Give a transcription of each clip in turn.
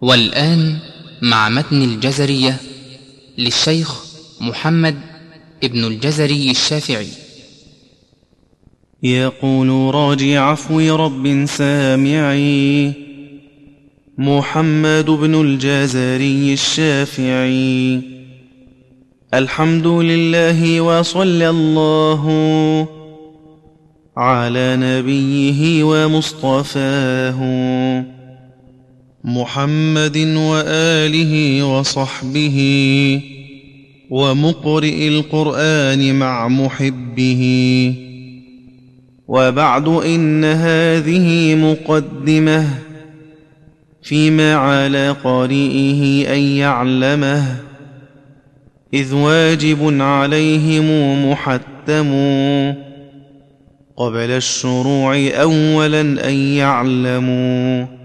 والآن مع متن الجزرية للشيخ محمد ابن الجزري الشافعي. يقول راجي عفو رب سامعي محمد بن الجزري الشافعي. الحمد لله وصلى الله على نبيه ومصطفاه. محمد وآله وصحبه ومقرئ القرآن مع محبه. وبعد إن هذه مقدمة فيما على قارئه أن يعلمه إذ واجب عليهم محتم قبل الشروع أولا أن يعلموا.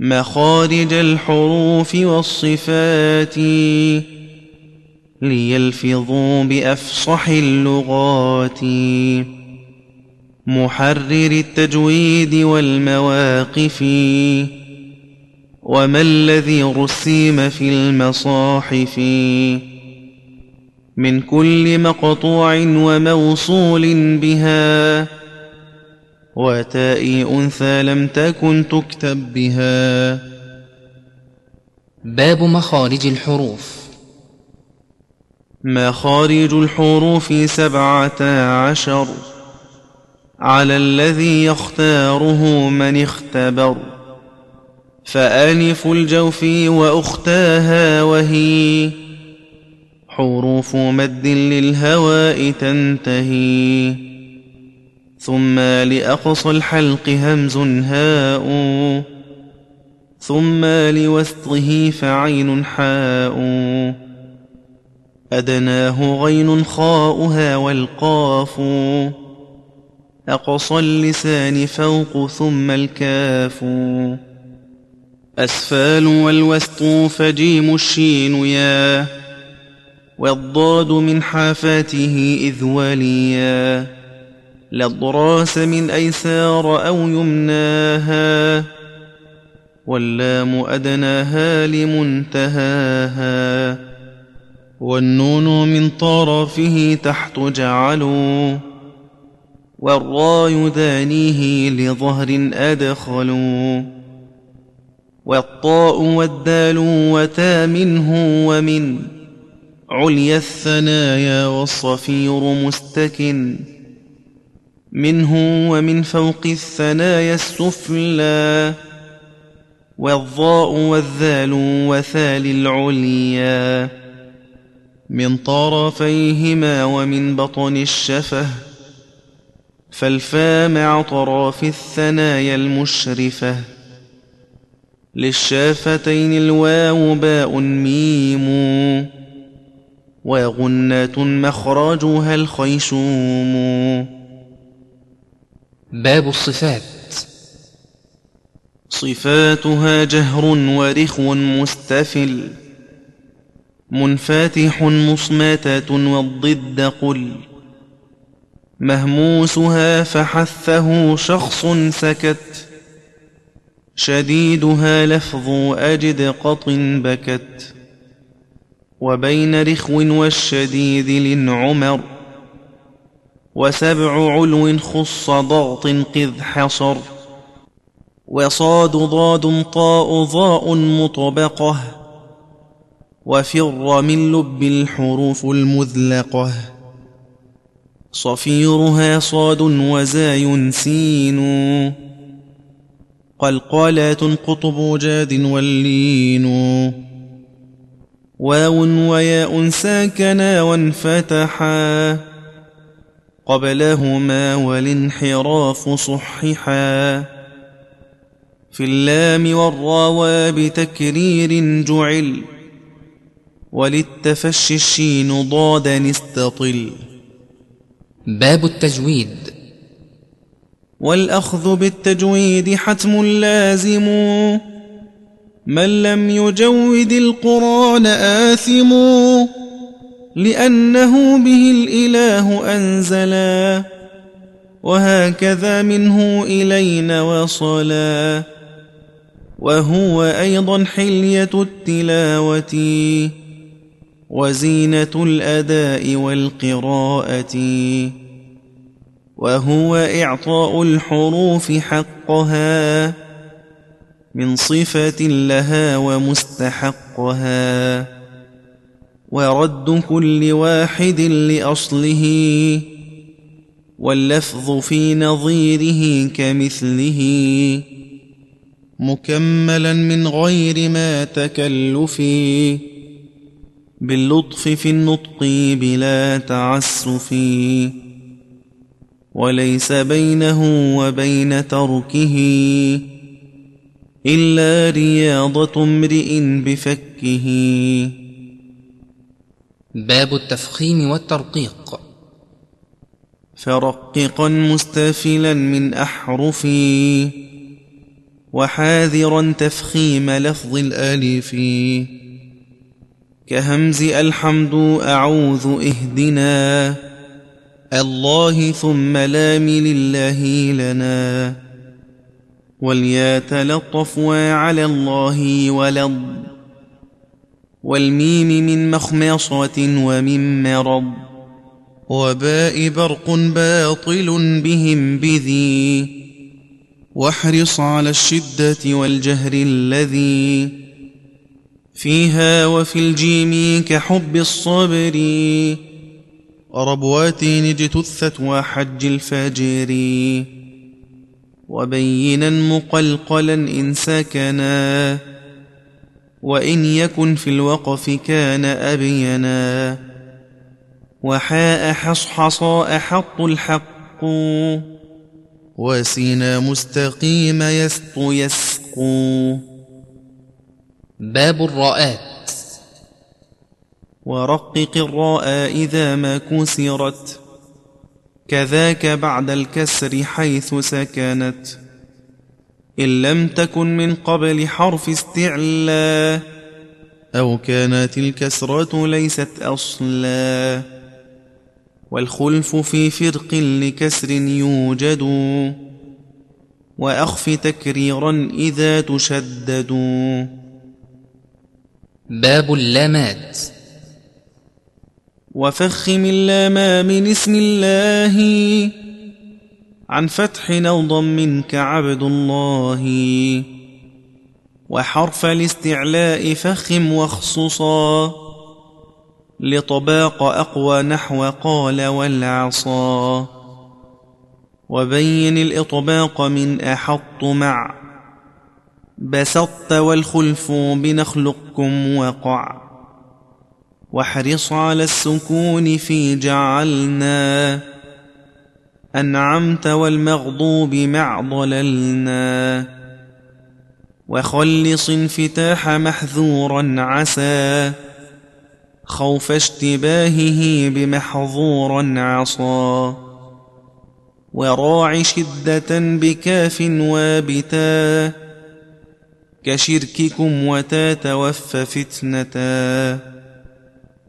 مخارج الحروف والصفات ليلفظوا بأفصح اللغات. محرر التجويد والمواقف. وما الذي رسيم في المصاحف. من كل مقطوع وموصول بها. وتاء أنثى لم تكن تكتب بها. باب مخارج الحروف. مخارج الحروف سبعة عشر. على الذي يختاره من اختبر. فأنف الجوف وأختاها وهي. حروف مد للهواء تنتهي. ثم لأقصى الحلق همز هاء ثم لوسطه فعين حاء أدناه غين خاؤها والقاف أقصى اللسان فوق ثم الكاف أسفال والوسط فجيم الشين يا والضاد من حافاته إذ وليا للضراس من أيسار أو يمناها واللام أدناها لمنتهاها والنون من طرفه تحت جعلوا والراء دانيه لظهر أدخلوا والطاء والدال وتا منه ومن عليا الثنايا والصفير مستكن. منه ومن فوق الثنايا السفلى والضاء والذال وثال العليا من طرفيهما ومن بطن الشفه فالفا مع طراف الثنايا المشرفة للشافتين الواو باء ميم وغنة مخرجها الخيشوم باب الصفات. صفاتها جهر ورخو مستفل منفاتح مصمتة والضد قل. مهموسها فحثه شخص سكت شديدها لفظ أجد قط بكت. وبين رخو والشديد للعمر وسبع علو خص ضغط قذ حصر وصاد ضاد طاء ضاء مطبقة وفر من لب الحروف المذلقة صفيرها صاد وزاي سين قلقالات قطب جاد واللين واو وياء ساكنا وانفتحا قبلهما والانحراف صححا. في اللام والراوى بتكرير جعل وللتفشي الشين ضادا استطل باب التجويد. والأخذ بالتجويد حتم لازم. من لم يجود القرآن آثم. لأنه به الإله أنزلا وهكذا منه إلينا وصلا وهو أيضا حلية التلاوة وزينة الأداء والقراءة وهو إعطاء الحروف حقها من صفة لها ومستحقها. ورد كل واحد لأصله واللفظ في نظيره كمثله مكملا من غير ما تكلف باللطف في النطق بلا تعسف وليس بينه وبين تركه إلا رياضة امرئ بفكه باب التفخيم والترقيق. فرققا مستفلا من أحرفي وحاذرا تفخيم لفظ الألف. كهمز الحمد أعوذ اهدنا الله ثم لام لله لنا. وليتلطف على الله ولض والميم من مخمصة ومن مرض وباء برق باطل بهم بذي واحرص على الشدة والجهر الذي فيها وفي الجيم كحب الصبر. ربوات اجتثت وحج الفجر. وبينا مقلقلا إن سكنا. وإن يكن في الوقف كان أبينا وحاء حصحصاء حط الحق وسينا مستقيم يسط يسقو باب الراءات. ورقق الراء إذا ما كسرت كذاك بعد الكسر حيث سكنت. إن لم تكن من قبل حرف استعلاء أو كانت الكسرة ليست أصلا والخلف في فرق لكسر يوجد وأخف تكريرا إذا تشدد. باب اللامات. وفخم اللام من اسم الله عن فتح أو ضم كعبد الله وحرف الاستعلاء فخم واخصصا لطباق أقوى نحو قال والعصا. وبين الإطباق من أحط مع بسطت والخلف بنخلقكم وقع. واحرص على السكون في جعلنا. أنعمت والمغضوب مع ضللنا وخلص انفتاح محذورا عسى. خوف اشتباهه بمحظورا عصا وراع شدة بكاف وابتا. كشرككم وتا توفى فتنتا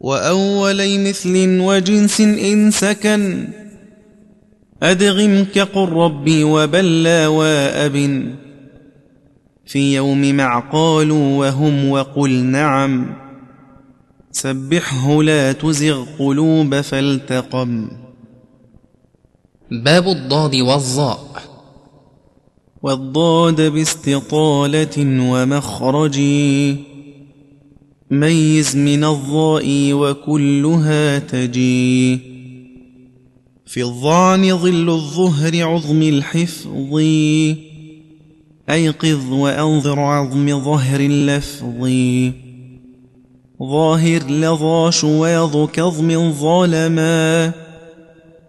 وأولي مثل وجنس إن سكن. أدغم كقل ربي وبلى وأب في يوم مع قالوا وهم وقل نعم سبحه لا تزغ قلوب فالتقم. باب الضاد والظاء والضاد باستطالة ومخرج. ميز من الضاء وكلها تجي. في الظعن ظل الظهر عظم الحفظ. أيقظ وأنظر عظم ظهر اللفظ. ظاهر لظى شواظ كظم ظالما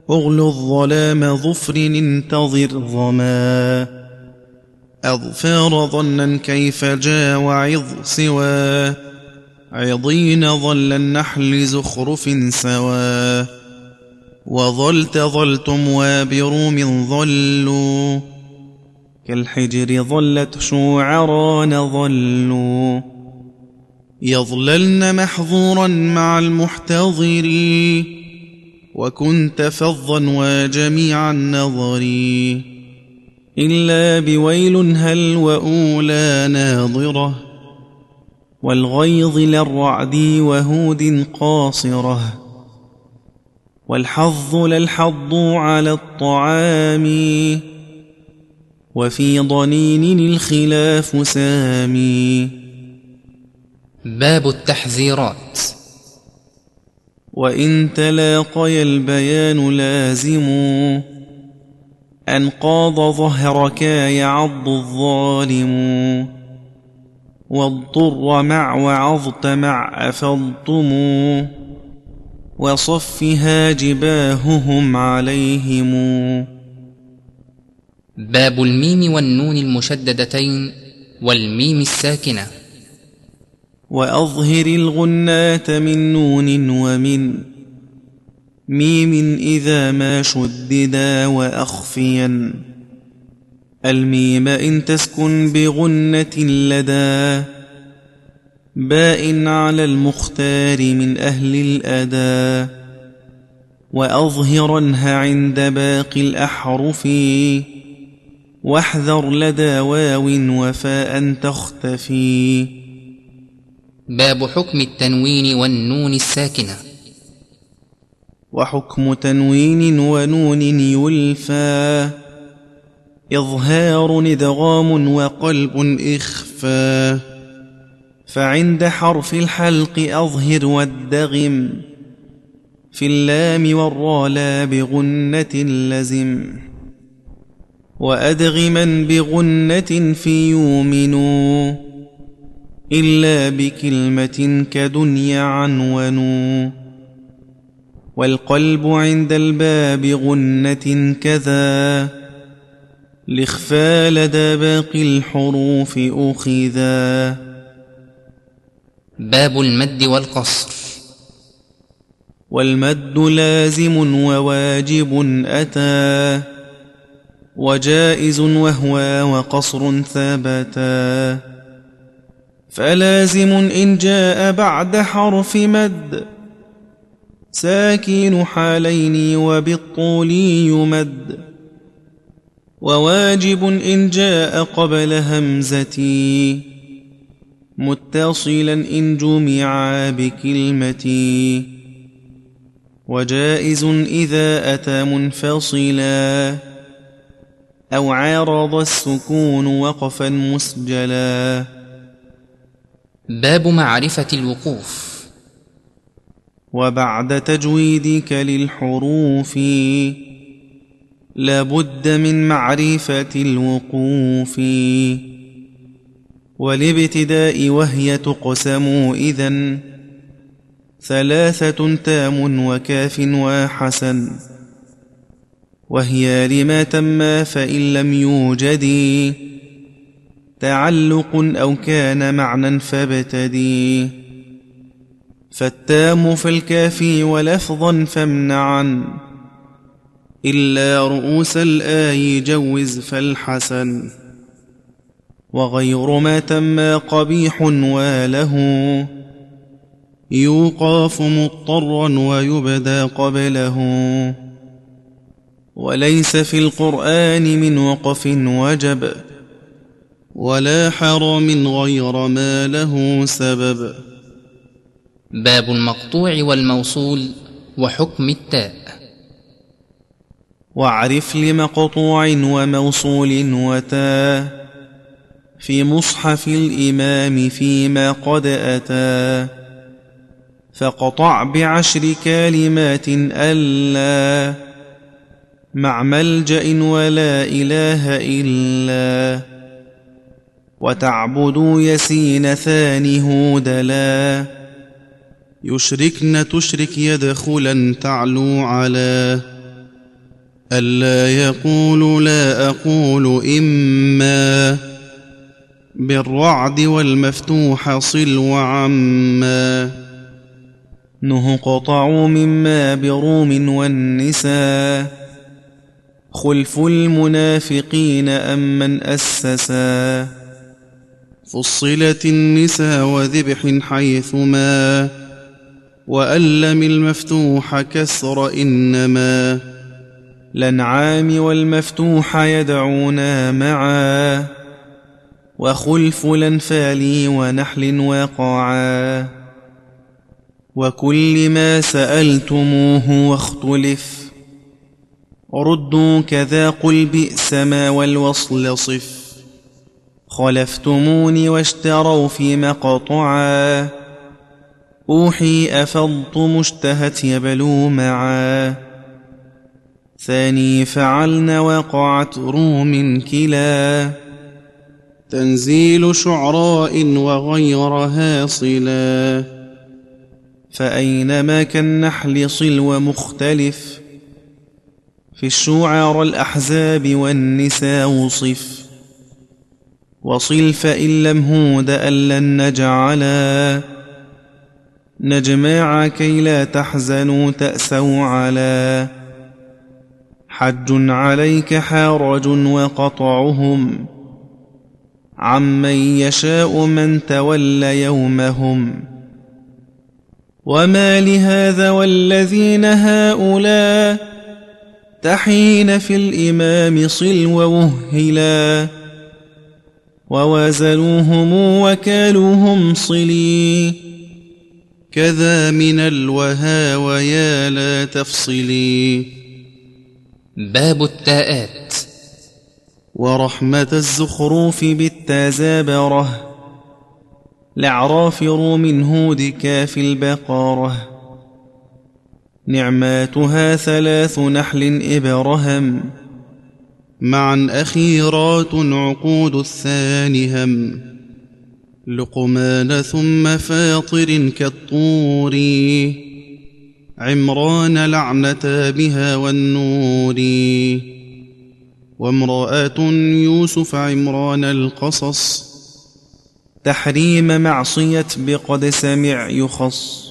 أغلو الظلام ظفر انتظر ظما. أظفار ظنا كيف جا وعظ سوى. عضين ظل النحل زخرف سوى. وظلت ظلتم من ظلوا كالحجر ظلت شوعران ظلوا يظللن محظورا مع المحتضر وكنت فظا وجميع النظر إلا بويل هل وأولى ناظرة والغيظ للرعد وهود قاصرة والحظ للحظ على الطعام. وفي ضنين الخلاف سامي باب التحذيرات. وإن تلاقي البيان لازم. أنقاض ظهرك يعض الظالم. واضطر مع وعظت مع أفضتم. وصفها جباههم عليهم. باب الميم والنون المشددتين والميم الساكنة. وأظهر الغنات من نون ومن ميم إذا ما شددا وأخفيا. الميم إن تسكن بغنة لدى باء على المختار من أهل الأدى وأظهرنها عند باقي الأحرف واحذر لدى واو وفاء تختفي. باب حكم التنوين والنون الساكنة. وحكم تنوين ونون يلفى إظهار ندغام وقلب إخفى. فعند حرف الحلق أظهر والدغم في اللام والرا لا بغنة لزم وأدغما بغنة في يؤمنوا إلا بكلمة كدنيا عنونوا والقلب عند الباب غنة كذا لإخفى لدى باقي الحروف أخذا باب المد والقصر. والمد لازم وواجب أتى وجائز وهو وقصر ثبتا فلازم إن جاء بعد حرف مد ساكن حالين وبالطول يمد. وواجب إن جاء قبل همزتي متصلا إن جمع بكلمتي وجائز إذا أتى منفصلا. أو عارض السكون وقفا مسجلا. باب معرفة الوقوف. وبعد تجويدك للحروف. لابد من معرفة الوقوف. والابتداء وهي تقسم إذا ثلاثة تام وكاف وحسن وهي لما تم فإن لم يوجد تعلق أو كان معنى فابتدي فالتام في الكافي ولفظا فامنعا إلا رؤوس الآي جوز فالحسن وغير ما تم قبيح وله يوقاف مضطرا ويبدى قبله. وليس في القرآن من وقف وجب ولا حرم غير ما له سبب. باب المقطوع والموصول وحكم التاء. واعرف لمقطوع وموصول وتا في مصحف الإمام فيما قد أتى فقطع بعشر كلمات ألا مع ملجأ ولا إله إلا وتعبدوا يسين ثاني هودلا يشركن تشرك يدخلا تعلو على. ألا يقول لا أقول إما. بالرعد والمفتوح صل وعما نه قطعوا مما بروم والنساء. خلف المنافقين أم من أسسا. فصلت النساء وذبح حيثما. وألم المفتوح كسر إنما. الأنعام والمفتوح يدعونا معا. وخلف الأنفال ونحل وقعا. وكل ما سألتموه واختلف. ردوا كذا قل بئس ما والوصل صف. خلفتموني واشتروا في مقطعا. أوحي أفضت مشتهت يبلو معا. ثاني فعلن وقعت روم كلا. تنزيل شعراء وغيرها صلا فأينما كالنحل صل مختلف في الشعار الأحزاب والنساء وصف. وصل فإن لم هود أن لن نجعلا. نجماع كي لا تحزنوا تأسوا على. حج عليك حارج وقطعهم. عمن يشاء من تولى يومهم وما لهذا والذين هؤلاء تحين في الإمام صل ووهلا ووازلوهم وكالوهم صلي كذا من الوها ويا لا تفصلي باب التاءات. ورحمة الزخروف بالتزابرة لعراف روم هود كاف البقرة نعماتها ثلاث نحل إبرهم معا أخيرات عقود الثاني هم لقمان ثم فاطر كالطور عمران لعنتا بها والنور وامرأة يوسف عمران القصص. تحريم معصية بقد سمع يخص.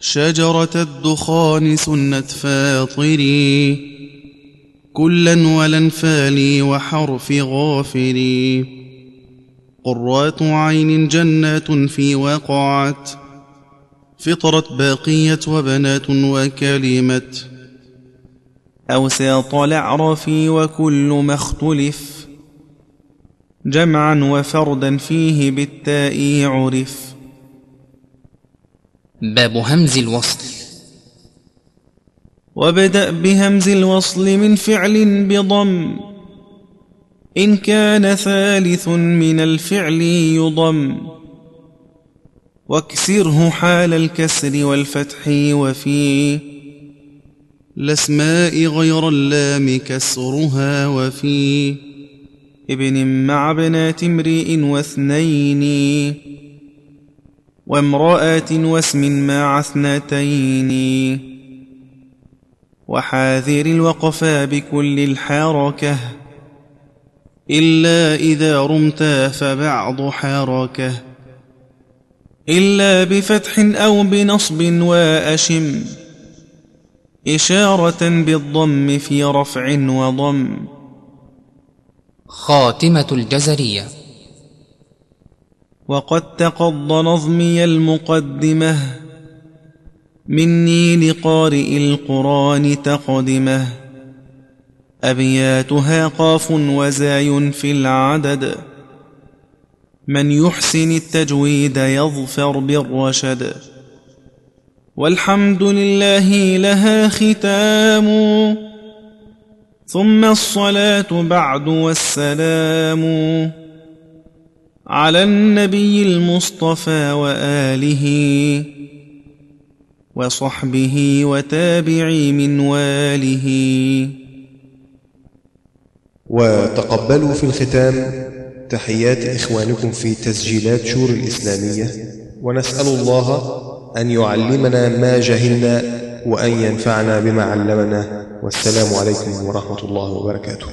شجرة الدخان سنة فاطري. كلا ولنفالي وحرف غافري. قرات عين جنات في وقعت. فطرت باقية وبنات وكلمة أوساط الأعراف وكل ما اختلف. جمعا وفردا فيه بالتاء عرف. باب همز الوصل. وابدأ بهمز الوصل من فعل بضم. إن كان ثالث من الفعل يضم. واكسره حال الكسر والفتح وفي. الأسماء غير اللام كسرها وفي ابن مع بنات امرئ واثنين وامرأة واسم مع اثنتين وحاذر الوقفا بكل الحركة إلا إذا رمت فبعض حركة إلا بفتح أو بنصب وأشم إشارة بالضم في رفع وضم. خاتمة الجزرية. وقد تقض نظمي المقدمة. مني لقارئ القرآن تقدمة. أبياتها قاف وزاي في العدد. من يحسن التجويد يظفر بالرشد. والحمد لله لها ختام. ثم الصلاة بعد والسلام على النبي المصطفى وآله وصحبه وتابعي من واله. وتقبلوا في الختام تحيات إخوانكم في تسجيلات شور الإسلامية. ونسأل الله أن يعلمنا ما جهلنا وأن ينفعنا بما علمنا. والسلام عليكم ورحمة الله وبركاته.